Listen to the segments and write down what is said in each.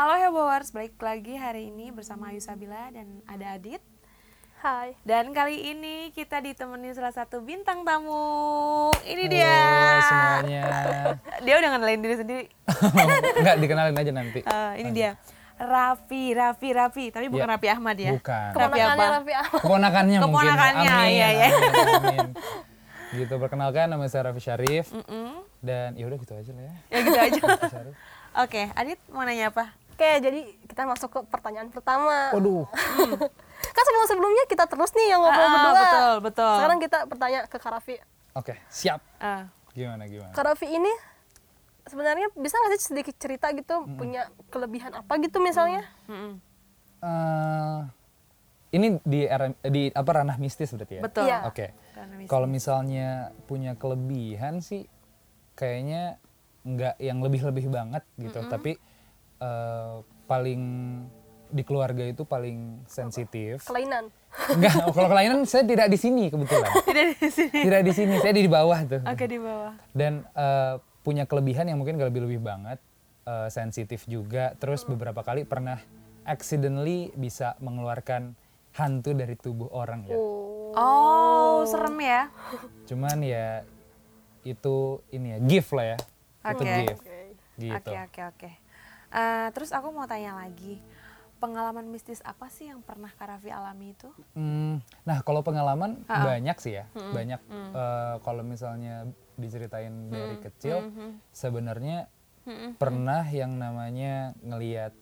Halo Hebowers, balik lagi hari ini bersama Ayu Sabila dan ada Adit. Hai. Dan kali ini kita ditemani salah satu bintang tamu. Ini dia. Halo semuanya. Dia udah ngenalin diri sendiri. Enggak dikenalin aja nanti. Eh, ini dia. Raffi, Raffi, Raffi. Tapi bukan Ya. Raffi Ahmad ya. Bukan. Raffi Keponakannya apa? Raffi Ahmad. Keponakannya mungkin. Keponakannya, Amin, iya, iya. amin, amin. Gitu perkenalkan nama saya Raffi Syarif Mm-mm. dan ya udah gitu aja lah ya. Ya gitu aja. Oke, Adit mau nanya apa? Oke, jadi kita masuk ke pertanyaan pertama. Waduh. Kan sebelum-sebelumnya kita terus nih yang ngobrol Ah, berdua. betul, betul. Sekarang kita bertanya ke Kak Raffi. Oke, siap. Ah, Gimana gimana? Kak Raffi ini sebenarnya bisa nggak sih sedikit cerita gitu punya kelebihan apa gitu misalnya? mm-mm. Eh, ini di era- di apa ranah mistis berarti ya? Betul. Iya. Oke. Mis- Kalau misalnya punya kelebihan sih kayaknya nggak yang lebih-lebih banget gitu, tapi eh, paling di keluarga itu paling sensitif. Kelainan. Enggak, kalau kelainan saya tidak di sini kebetulan. Tidak di sini. Tidak di sini, saya di bawah tuh. Oke di bawah. Dan eh, punya kelebihan yang mungkin lebih-lebih banget, eh, sensitif juga. Terus beberapa kali pernah accidentally bisa mengeluarkan hantu dari tubuh orang ya. Oh. Oh, serem ya. Cuman ya itu ini ya gift lah ya. Itu Oke. gift. Oke. Gitu. Oke oke oke. Eh, terus aku mau tanya lagi, pengalaman mistis apa sih yang pernah Kak Raffi alami itu? Hmm, nah kalau pengalaman banyak sih ya, banyak. Eh, kalau misalnya diceritain dari kecil, sebenarnya pernah yang namanya ngelihat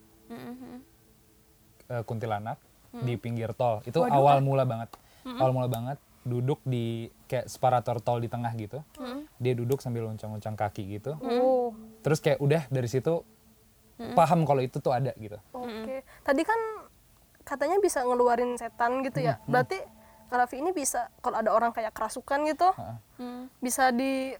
eh, kuntilanak di pinggir tol. Itu awal mula banget, awal mula banget duduk di kayak separator tol di tengah gitu. Dia duduk sambil loncang-loncang kaki gitu. Oh. Terus kayak udah dari situ paham kalau itu tuh ada gitu. Oke. Tadi kan katanya bisa ngeluarin setan gitu ya. Berarti Kak Raffi ini bisa kalau ada orang kayak kerasukan gitu, bisa di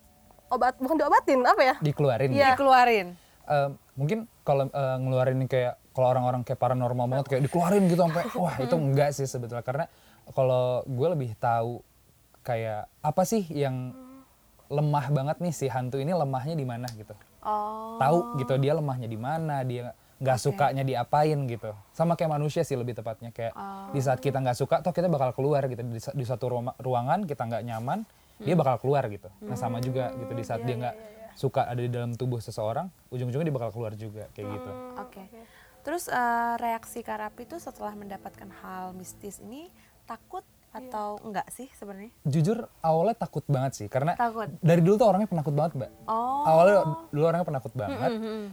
obat bukan diobatin apa ya? Dikeluarin Iya. gitu. Dikeluarin. Eh, mungkin kalau eh, ngeluarin kayak kalau orang-orang kayak paranormal banget kayak dikeluarin gitu sampai wah itu enggak sih sebetulnya karena kalau gue lebih tahu kayak apa sih yang lemah banget nih si hantu ini lemahnya di mana gitu Oh. tahu gitu dia lemahnya di mana dia nggak sukanya diapain gitu. Sama kayak manusia sih lebih tepatnya kayak di saat kita nggak suka toh kita bakal keluar gitu. Di, di satu ruang- ruangan kita nggak nyaman dia bakal keluar gitu. Nah sama juga gitu di saat dia nggak suka ada di dalam tubuh seseorang ujung-ujungnya dia bakal keluar juga kayak gitu. Oke. Terus eh, reaksi Kak Raffi itu setelah mendapatkan hal mistis ini takut atau enggak sih sebenarnya? jujur awalnya takut banget sih karena Takut. dari dulu tuh orangnya penakut banget mbak. Oh. awalnya dulu orangnya penakut banget.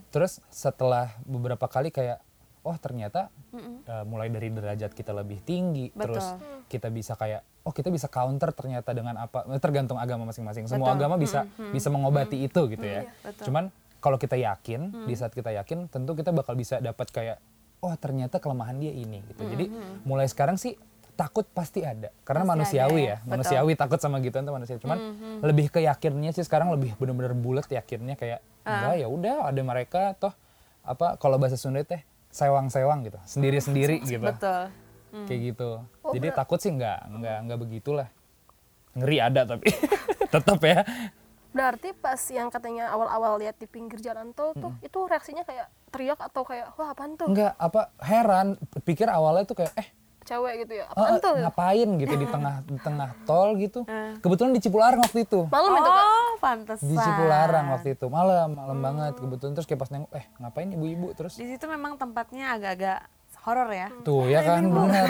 Terus setelah beberapa kali kayak oh ternyata uh, mulai dari derajat kita lebih tinggi Betul. terus kita bisa kayak oh kita bisa counter ternyata dengan apa tergantung agama masing-masing. Semua Betul. agama bisa bisa mengobati itu gitu ya. Betul. cuman kalau kita yakin di saat kita yakin tentu kita bakal bisa dapat kayak oh ternyata kelemahan dia ini gitu. Jadi mulai sekarang sih takut pasti ada. Karena Pasti manusiawi ada ya, ya, betul. manusiawi takut sama gitu itu manusia cuman lebih ke yakinnya sih sekarang lebih bener-bener bulat yakinnya kayak enggak ya udah ada mereka toh apa kalau bahasa Sunda teh sewang-sewang gitu. Sendiri-sendiri gitu. Betul. kayak gitu. Jadi takut sih enggak enggak enggak begitulah. Ngeri ada tapi. Tetap ya. Berarti pas yang katanya awal-awal lihat di pinggir jalan tol tuh itu reaksinya kayak teriak atau kayak wah apaan tuh? enggak apa heran. Pikir awalnya tuh kayak eh Cewek gitu ya. eh, Apaan tuh? ngapain gitu di tengah di tengah tol gitu. Kebetulan di Cipularang waktu itu. Malam itu kan. Oh, pantesan. di Cipularang waktu itu. Malam malam banget kebetulan. Terus kayak pas nengok eh ngapain ibu-ibu? Terus Di situ memang tempatnya agak-agak horor ya. tuh ya kan? bener.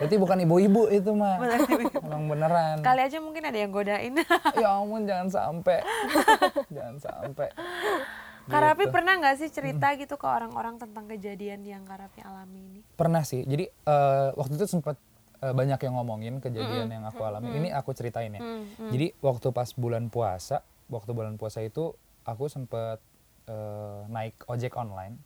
Berarti bukan ibu-ibu itu mah emang beneran. Kali aja mungkin ada yang godain. ya ampun jangan sampai. Jangan sampai Kak Raffi Gitu. pernah nggak sih cerita gitu ke orang-orang tentang kejadian yang Kak Raffi alami ini? pernah sih. Jadi eh, waktu itu sempat eh, banyak yang ngomongin kejadian yang aku alami. Ini aku ceritain ya. Jadi waktu pas bulan puasa waktu bulan puasa itu aku sempet eh, naik ojek online.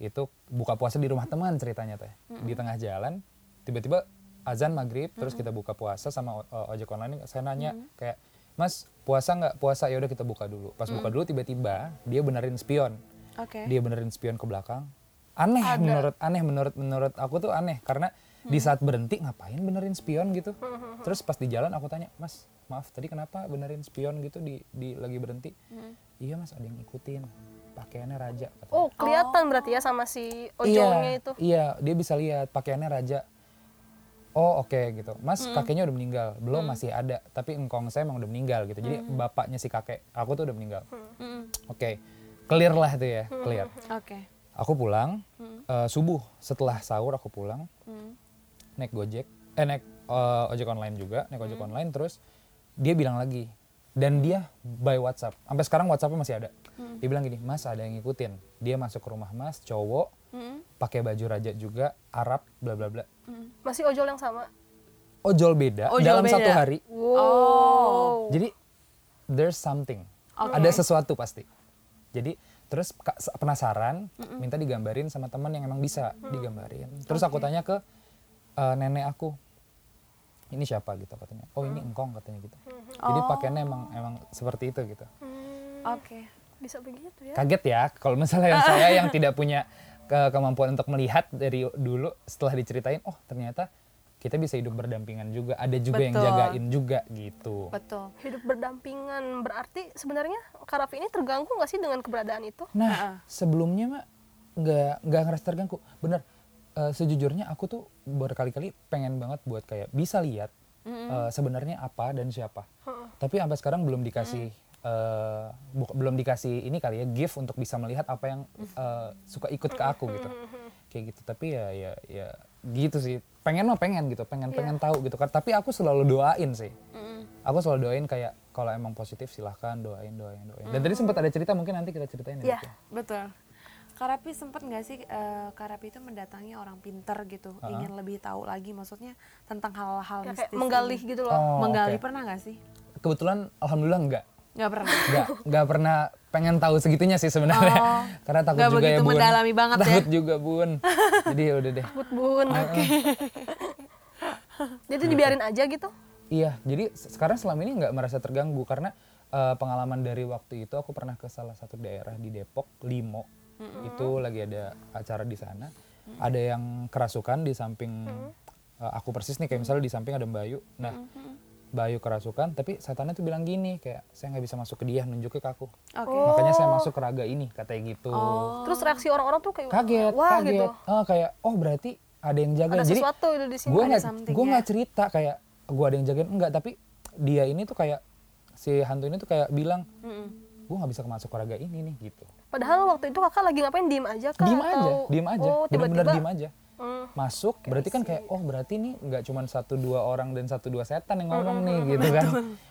Itu buka puasa di rumah teman ceritanya teh. Di tengah jalan tiba-tiba azan maghrib terus kita buka puasa sama ojek online. Saya nanya kayak mas puasa nggak? Puasa ya udah kita buka dulu. Pas buka dulu tiba-tiba dia benerin spion. Oke. dia benerin spion ke belakang. Aneh menurut aneh menurut menurut aku tuh aneh. Karena di saat berhenti ngapain benerin spion gitu? Terus pas di jalan aku tanya mas maaf tadi kenapa benerin spion gitu di di lagi berhenti? Iya mas ada yang ngikutin. Pakaiannya raja katanya. Oh, kelihatan berarti ya sama si ojolnya iya, itu. Iya, dia bisa lihat pakaiannya raja. Oh oke gitu, Mas Hmm. kakeknya udah meninggal, belum masih ada, tapi engkong saya emang udah meninggal gitu. Jadi Hmm. bapaknya si kakek, aku tuh udah meninggal. Oke, clear lah itu ya, Hmm. clear. Oke. Aku pulang eh, subuh setelah sahur aku pulang naik gojek, eh naik eh, ojek online juga, naik ojek online terus dia bilang lagi dan dia by WhatsApp, sampai sekarang WhatsAppnya masih ada. Dia bilang gini, Mas ada yang ngikutin, dia masuk ke rumah Mas, cowok, pakai baju raja juga, Arab, bla bla bla. Masih ojol yang sama. Ojol beda Ojol dalam beda. satu hari. Wow. Jadi there's something, Oke. ada sesuatu pasti. Jadi terus ka- se- penasaran, minta digambarin sama teman yang emang bisa digambarin. Terus aku tanya ke eh, nenek aku, ini siapa gitu katanya. Oh ini engkong katanya gitu. Jadi pakaiannya emang emang seperti itu gitu. Oke. Bisa begitu ya. Kaget ya kalau misalnya saya yang tidak punya ke- kemampuan untuk melihat dari dulu setelah diceritain, oh ternyata kita bisa hidup berdampingan juga. Ada juga yang Betul. jagain juga gitu. Betul. Hidup berdampingan berarti sebenarnya Kak Raffi ini terganggu nggak sih dengan keberadaan itu? Nah, sebelumnya mah nggak nggak ngerasa terganggu. Bener, eh, sejujurnya aku tuh berkali-kali pengen banget buat kayak bisa lihat eh, sebenarnya apa dan siapa. Tapi sampai sekarang belum dikasih eh, bu- belum dikasih ini kali ya gift untuk bisa melihat apa yang eh, suka ikut ke aku gitu. Kayak gitu. Tapi ya ya ya gitu sih. Pengen mah pengen gitu, pengen pengen tahu gitu kan. Tapi aku selalu doain sih. Aku selalu doain kayak kalau emang positif silahkan doain doain doain. Dan tadi sempat ada cerita mungkin nanti kita ceritain ya. Iya. Ya. Betul. Karapi sempat nggak sih eh, Karapi itu mendatangi orang pinter gitu, ingin lebih tahu lagi maksudnya tentang hal-hal Ya, mistis. kayak menggali gitu loh. Oh, Menggali oke. pernah nggak sih? Kebetulan alhamdulillah enggak. Nggak pernah. Enggak, enggak pernah pengen tahu segitunya sih sebenarnya. Oh, Karena takut nggak juga ya, Bun. mendalami banget ya. takut juga, Bun. Jadi ya udah deh. Bun bun. Jadi dibiarin aja gitu. Iya, jadi se- sekarang selama ini nggak merasa terganggu karena eh, pengalaman dari waktu itu aku pernah ke salah satu daerah di Depok, Limo. Itu lagi ada acara di sana. Ada yang kerasukan di samping eh, aku persis nih kayak misalnya di samping ada Mbak Ayu. Nah, Mbak Ayu kerasukan, tapi setannya tuh bilang gini kayak saya nggak bisa masuk ke dia, nunjuknya ke aku. Oke. Makanya saya masuk ke raga ini, katanya gitu. Terus reaksi orang-orang tuh kayak Kaget, wah kaget. gitu. Ah, kayak oh berarti ada yang jaga. Ada Jadi sesuatu itu di sini. gue Ada nggak something gue ya. nggak cerita kayak gue ada yang jagain enggak tapi dia ini tuh kayak si hantu ini tuh kayak bilang gue nggak bisa masuk ke raga ini nih gitu Padahal waktu itu kakak lagi ngapain diem aja kak? diem aja Atau- diem aja Oh, bener-bener tiba-tiba. diem aja Hmm. masuk berarti kan kayak oh berarti nih nggak cuma satu dua orang dan satu dua setan yang ngomong nih gitu kan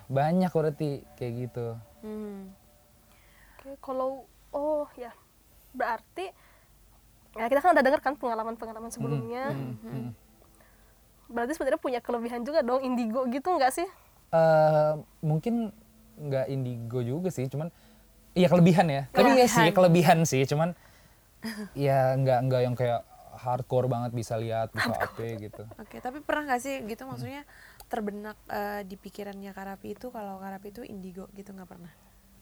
banyak berarti kayak gitu Hmm. Oke, kalau oh ya berarti ya kita kan udah dengar kan pengalaman-pengalaman sebelumnya. Hmm. Berarti sebenarnya punya kelebihan juga dong indigo gitu nggak sih? Eh, mungkin nggak indigo juga sih cuman iya kelebihan ya tapi ya sih kelebihan sih cuman ya nggak nggak yang kayak hardcore banget bisa lihat bisa apa gitu. Oke, tapi pernah nggak sih gitu maksudnya terbenak eh, di pikirannya Karapi itu? Kalau Karapi itu indigo gitu nggak pernah?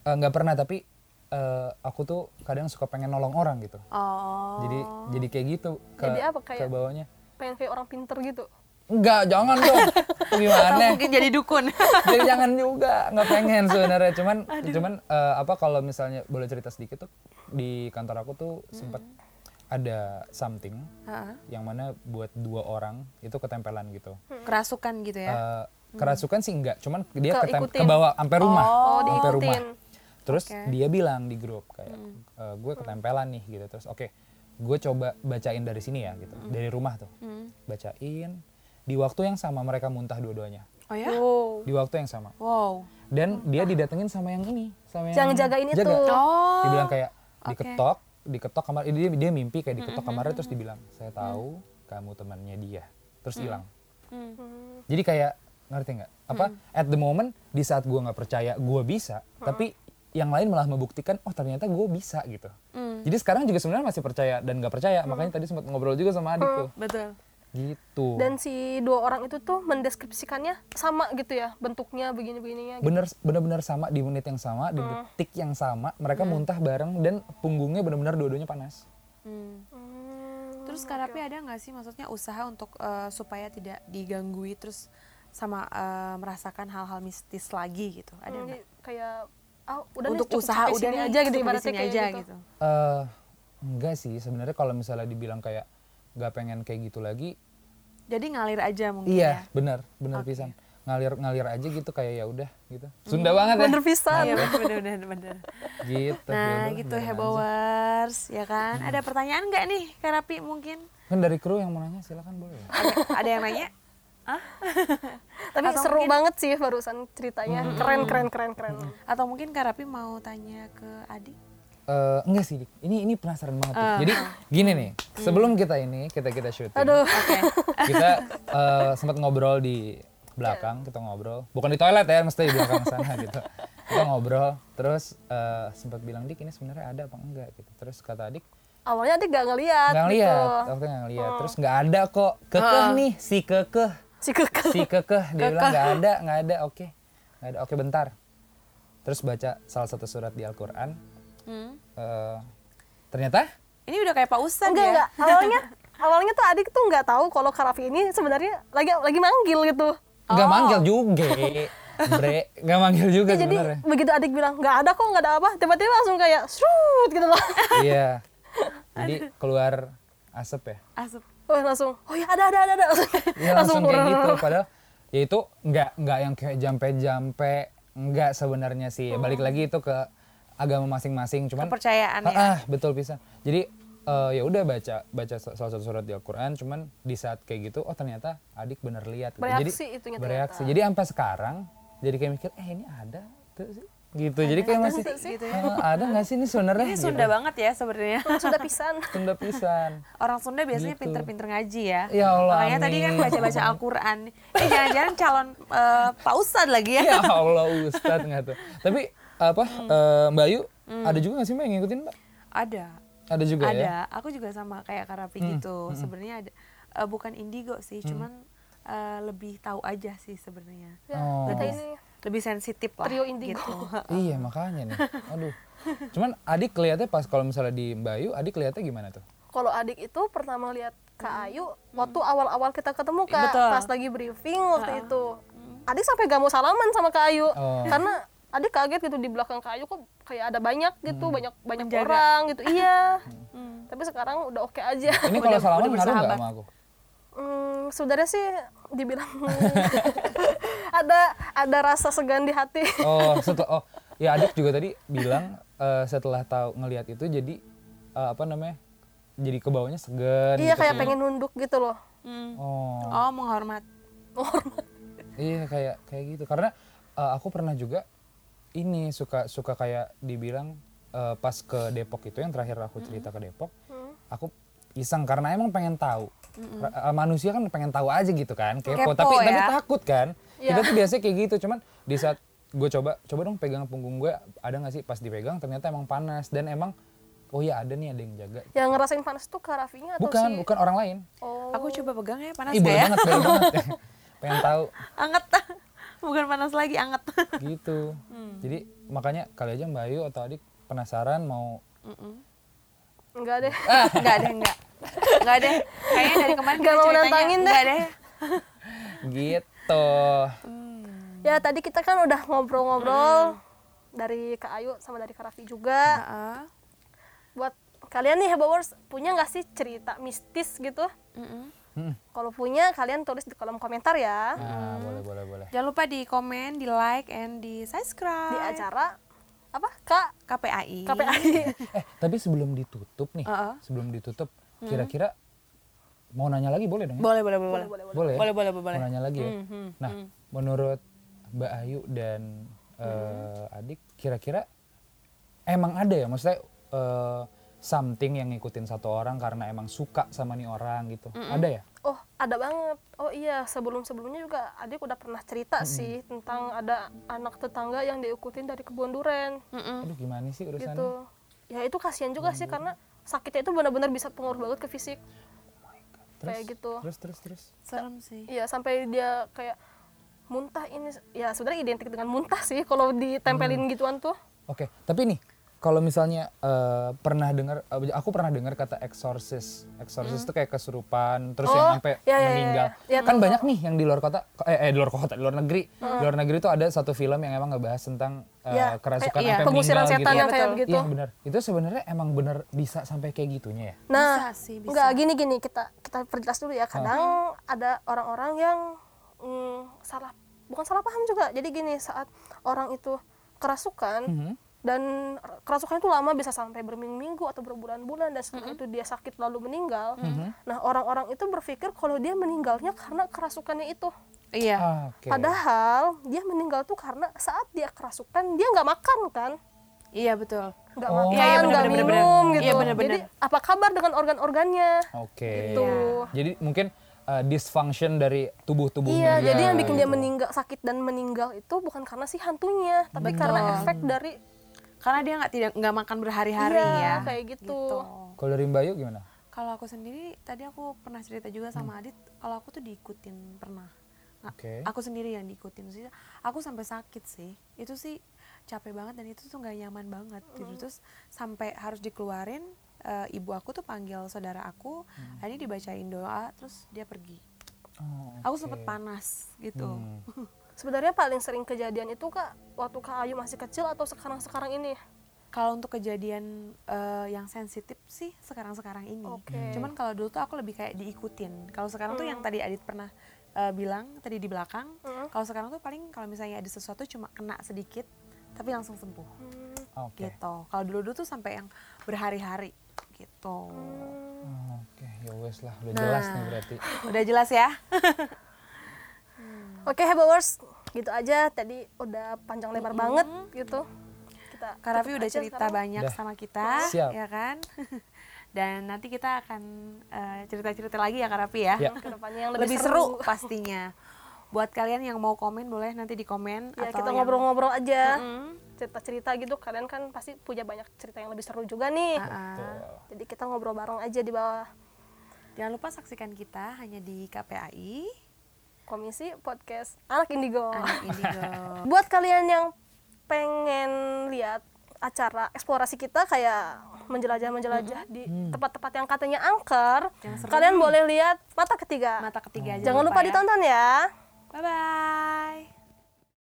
Eh, nggak pernah tapi eh, aku tuh kadang suka pengen nolong orang gitu. Oh. jadi jadi kayak gitu ke Jadi apa, ke kayak- bawahnya. Pengen kayak orang pinter gitu. enggak jangan dong. Atau gimana? Mungkin jadi dukun. jadi jangan juga nggak pengen sebenarnya. Cuman cuman eh, apa kalau misalnya boleh cerita sedikit tuh di kantor aku tuh sempat ada something Heeh. yang mana buat dua orang itu ketempelan gitu Kerasukan gitu ya. Eh, kerasukan sih enggak cuman dia Ke- ketem- ikutin. ke bawah sampai rumah Oh, sampai rumah diikutin. terus Oke. dia bilang di grup kayak "Eh, gue ketempelan nih gitu terus oke gue coba bacain dari sini ya gitu dari rumah tuh Hmm. bacain di waktu yang sama mereka muntah dua-duanya Oh ya? Wow. di waktu yang sama Wow. dan dia didatengin sama yang ini sama yang Yang jagain itu. Oh. dia bilang kayak Oke. diketok diketok kamar dia dia mimpi kayak diketok kamarnya terus dibilang saya tahu kamu temannya dia. Terus hilang. Hmm. jadi kayak ngerti nggak? Apa at the moment di saat gua nggak percaya gua bisa tapi yang lain malah membuktikan oh ternyata gue bisa gitu. Hmm. jadi sekarang juga sebenarnya masih percaya dan nggak percaya makanya tadi sempat ngobrol juga sama adik tuh Betul. Gitu Dan si dua orang itu tuh mendeskripsikannya sama gitu ya bentuknya begini-begininya. Gitu. bener bener-bener sama di menit yang sama di detik yang sama mereka muntah bareng dan punggungnya bener-bener dua-duanya panas Hmm. Hmm, Terus Karapi ada nggak sih maksudnya usaha untuk eh, supaya tidak diganggui terus sama eh, merasakan hal-hal mistis lagi gitu? Ada Hmm, nggak? jadi kayak ah udah nih, untuk cukup usaha udah nih, aja gitu ibaratnya aja gitu. gitu. Eh, enggak sih sebenarnya kalau misalnya dibilang kayak nggak pengen kayak gitu lagi Jadi ngalir aja mungkin iya ya. benar benar pisan ngalir ngalir aja gitu kayak ya udah gitu Sunda banget ya Bener pisan. Iya bener bener bener. gitu Nah yaudah, gitu. Hebowers ya kan. Ada pertanyaan nggak nih Karapi mungkin? kan dari kru yang mau nanya silakan boleh ya Ada, ada yang nanya? Tapi Atau seru mungkin- banget sih barusan ceritanya. Keren keren keren keren. Atau mungkin Karapi mau tanya ke Adi? Eh, enggak sih ini ini penasaran banget Dik. jadi gini nih. Sebelum kita ini kita kita syuting Aduh. Oke. kita eh, sempat ngobrol di belakang kita ngobrol. Bukan di toilet ya mesti di belakang sana gitu. Kita ngobrol terus eh, sempat bilang dik ini sebenarnya ada apa enggak? Gitu. Terus kata adik Awalnya dia gak ngeliat nggak gitu. lihat waktu nggak lihat terus nggak ada kok. Kekeh nih si kekeh. Si kekeh. si kekeh. Dia bilang nggak ada nggak ada. Oke nggak ada. Oke bentar. Terus baca salah satu surat di Al-Quran Hmm. eh, ternyata Ini udah kayak Pak Ustadz Enggak ya? enggak. Awalnya awalnya tuh adik tuh nggak tahu kalau Karafi ini sebenarnya lagi lagi manggil gitu. nggak manggil juga bre nggak manggil juga Ya, jadi sebenarnya begitu adik bilang nggak ada kok nggak ada apa, tiba-tiba langsung kayak shoot gitu loh. iya jadi keluar asap ya Asup. Oh langsung, oh ya ada ada ada ada. Iya langsung kayak keluar. gitu padahal ya itu nggak nggak yang kayak jampe-jampe nggak sebenarnya sih balik lagi itu ke agama masing-masing cuman Kepercayaan ya? Ah, ah, betul bisa jadi eh, ya udah baca baca sa- salah satu surat di Al-Quran cuman di saat kayak gitu oh ternyata adik bener lihat gitu. Bereaksi jadi itunya bereaksi ternyata. jadi sampai sekarang jadi kayak mikir eh ini ada tuh sih gitu jadi kayak masih sih, gitu "Eh, ada nggak sih ini sebenarnya Ini gitu. Sunda banget ya sebenarnya. Sudah pisan. Sunda pisan Orang Sunda biasanya Gitu. pinter-pinter ngaji ya. Ya Allah, Makanya tadi kan amin. baca-baca Al-Quran. Eh jangan-jangan calon eh, Pak Ustadz lagi ya? ya Allah Ustadz nggak tuh tapi apa Hmm. eh, Mbak Ayu ada juga nggak sih Mbak yang ngikutin Mbak Ada. ada juga ada. ya Aku juga sama kayak Karapi Hmm, gitu. Sebenarnya ada. eh, bukan indigo sih, cuman eh, lebih tahu aja sih sebenarnya. Ya, Oh. kita ini Lebih sensitif lah. Trio indigo. Gitu. iya makanya nih aduh cuman adik kelihatnya pas kalau misalnya di Mbak Ayu adik kelihatnya gimana tuh kalau adik itu pertama lihat Kak Ayu waktu awal-awal kita ketemu Kak Betul. pas lagi briefing waktu itu. Adik sampai gak mau salaman sama Kak Ayu Oh. karena adik kaget gitu di belakang Kak Ayu kok kayak ada banyak gitu, banyak banyak Menjaga. orang gitu. Iya. Hmm. Tapi sekarang udah oke aja. ini kalau salaman udah ngaruh nggak bersahabat. sama aku Hmm, sebenarnya sih dibilang ada ada rasa segan di hati. oh setelah oh ya adik juga tadi bilang eh, setelah tahu ngelihat itu jadi eh, apa namanya jadi ke bawahnya segan iya gitu. kayak pengen nunduk gitu loh. Hmm. oh Oh, menghormat. Iya kayak kayak gitu karena eh, aku pernah juga ini suka suka kayak dibilang eh, pas ke Depok itu yang terakhir aku cerita ke Depok aku iseng karena emang pengen Ra- eh, manusia kan pengen tahu aja gitu kan kepo, Kepo tapi tapi ya. takut kan? Iya. kita tuh biasanya kayak gitu cuman di saat gue coba coba dong pegang punggung gue ada nggak sih pas dipegang ternyata emang panas. Dan emang oh iya ada nih ada yang jaga. Yang ngerasain panas tuh Kak Raffinya atau bukan si bukan orang lain. Oh. Aku coba pegang ya, panas ih ya? banget banget. Pengen tahu. Anget. Bukan panas lagi, anget. gitu jadi makanya kali aja Mbak Ayu atau Adik penasaran mau Mm-mm. Enggak deh. Enggak deh, enggak. Enggak deh. Kayaknya dari kemarin Nggak kita mau nantangin deh. enggak deh. gitu Ya tadi kita kan udah ngobrol-ngobrol dari Kak Ayu sama dari Kak Raffi juga. Heeh. Buat kalian nih Hebawers punya nggak sih cerita mistis gitu? Mm-mm. Hmm. Kalau punya kalian tulis di kolom komentar ya nah boleh boleh boleh Jangan lupa di komen, di like, and di subscribe. di acara apa Kak KPAI. KPI. eh tapi sebelum ditutup nih Heeh. sebelum ditutup kira-kira mau nanya lagi boleh dong ya? Boleh, boleh, boleh. boleh, Boleh, boleh. boleh ya? boleh, boleh. boleh. mau nanya lagi ya Hmm, hmm, nah menurut Mbak Ayu dan eh, Adik kira-kira emang ada ya maksudnya eh, something yang ngikutin satu orang karena emang suka sama nih orang gitu ada ya Oh ada banget. Oh iya sebelum-sebelumnya juga adik udah pernah cerita sih tentang ada anak tetangga yang diikutin dari kebun duren Mm-mm. aduh gimana sih urusannya gitu. Ya itu kasihan juga sih karena sakitnya itu benar-benar bisa pengaruh banget ke fisik. terus kayak gitu. terus terus terus Serem sih. Iya sampai dia kayak muntah ini ya sebenarnya identik dengan muntah sih kalau ditempelin gituan tuh. oke tapi nih kalau misalnya eh, pernah dengar eh, aku pernah dengar kata exorcist exorcist itu kayak kesurupan terus yang Oh, sampai ya, ya, ya, meninggal ya. Ya, kan banyak nih yang di luar kota eh, eh di luar kota di luar negeri di luar negeri itu ada satu film yang emang ngebahas tentang eh, Ya, kerasukan kayak- iya, sampai pengusiran meninggal setan gitu. yang Iya, kayak betul. begitu Iya benar. Itu sebenarnya emang benar bisa sampai kayak gitunya ya. Nah, Bisa sih, bisa. enggak gini gini kita kita perjelas dulu ya. Kadang ada orang-orang yang mm, salah bukan salah paham juga. Jadi gini saat orang itu kerasukan Mhm. Dan kerasukan itu lama bisa sampai berminggu-minggu atau berbulan-bulan dan setelah itu dia sakit lalu meninggal. Nah, orang-orang itu berpikir kalau dia meninggalnya karena kerasukannya itu. Iya. Ah, Oke. Padahal dia meninggal tuh karena saat dia kerasukan dia nggak makan kan? Iya betul. nggak Oh. makan, Iya, iya, nggak minum bener. gitu. Iya, bener, bener. Jadi apa kabar dengan organ-organnya? Oke. Gitu. Jadi mungkin eh, dysfunction dari tubuh-tubuhnya. Iya, dia jadi yang bikin dia gitu. meninggal sakit dan meninggal itu bukan karena si hantunya, tapi Betul. karena efek dari Karena dia nggak tidak nggak makan berhari-hari Iya, ya. kayak gitu. Kalau dari Mbak Yu gimana? Kalau aku sendiri tadi aku pernah cerita juga sama Adit kalau aku tuh diikutin pernah. Nah, Oke. Aku sendiri yang diikutin sih. Aku sampai sakit sih. Itu sih capek banget dan itu tuh nggak nyaman banget. Gitu. Terus sampai harus dikeluarin eh, ibu aku tuh panggil saudara aku, ini dibacain doa terus dia pergi. Oh, Aku oke. sempet panas gitu. Hmm. sebenarnya paling sering kejadian itu kak waktu kak Ayu masih kecil atau sekarang-sekarang ini? Kalau untuk kejadian eh, yang sensitif sih sekarang-sekarang ini. Oke. Cuman kalau dulu tuh aku lebih kayak diikutin. Kalau sekarang tuh yang tadi Adit pernah eh, bilang tadi di belakang. Hmm. Kalau sekarang tuh paling kalau misalnya ada sesuatu cuma kena sedikit tapi langsung sembuh. Oke. Gitu. Kalau dulu dulu tuh sampai yang berhari-hari gitu. Oh, Oke, ya wes lah, udah Nah. jelas nih berarti. Udah jelas ya? Oke, Hebawers, gitu aja. Tadi udah panjang lebar banget gitu. Kita Kak Raffi tutup udah cerita sekarang. banyak Udah. sama kita, Siap. ya kan? Dan nanti kita akan eh, cerita-cerita lagi ya Kak Raffi ya. Ya. Ke depannya yang lebih, seru. pastinya. Buat kalian yang mau komen boleh nanti di komen Ya, atau kita yang- ngobrol-ngobrol aja. Mm, Cerita-cerita gitu. Kalian kan pasti punya banyak cerita yang lebih seru juga nih. ah. Jadi kita ngobrol bareng aja di bawah Jangan lupa saksikan kita hanya di KPAI Komisi Podcast Anak Indigo. Anak Indigo. Buat kalian yang pengen lihat acara eksplorasi kita kayak menjelajah-menjelajah di tempat-tempat yang katanya angker, kalian boleh lihat mata ketiga. Mata ketiga aja Jangan lupa ya. ditonton ya. Bye bye.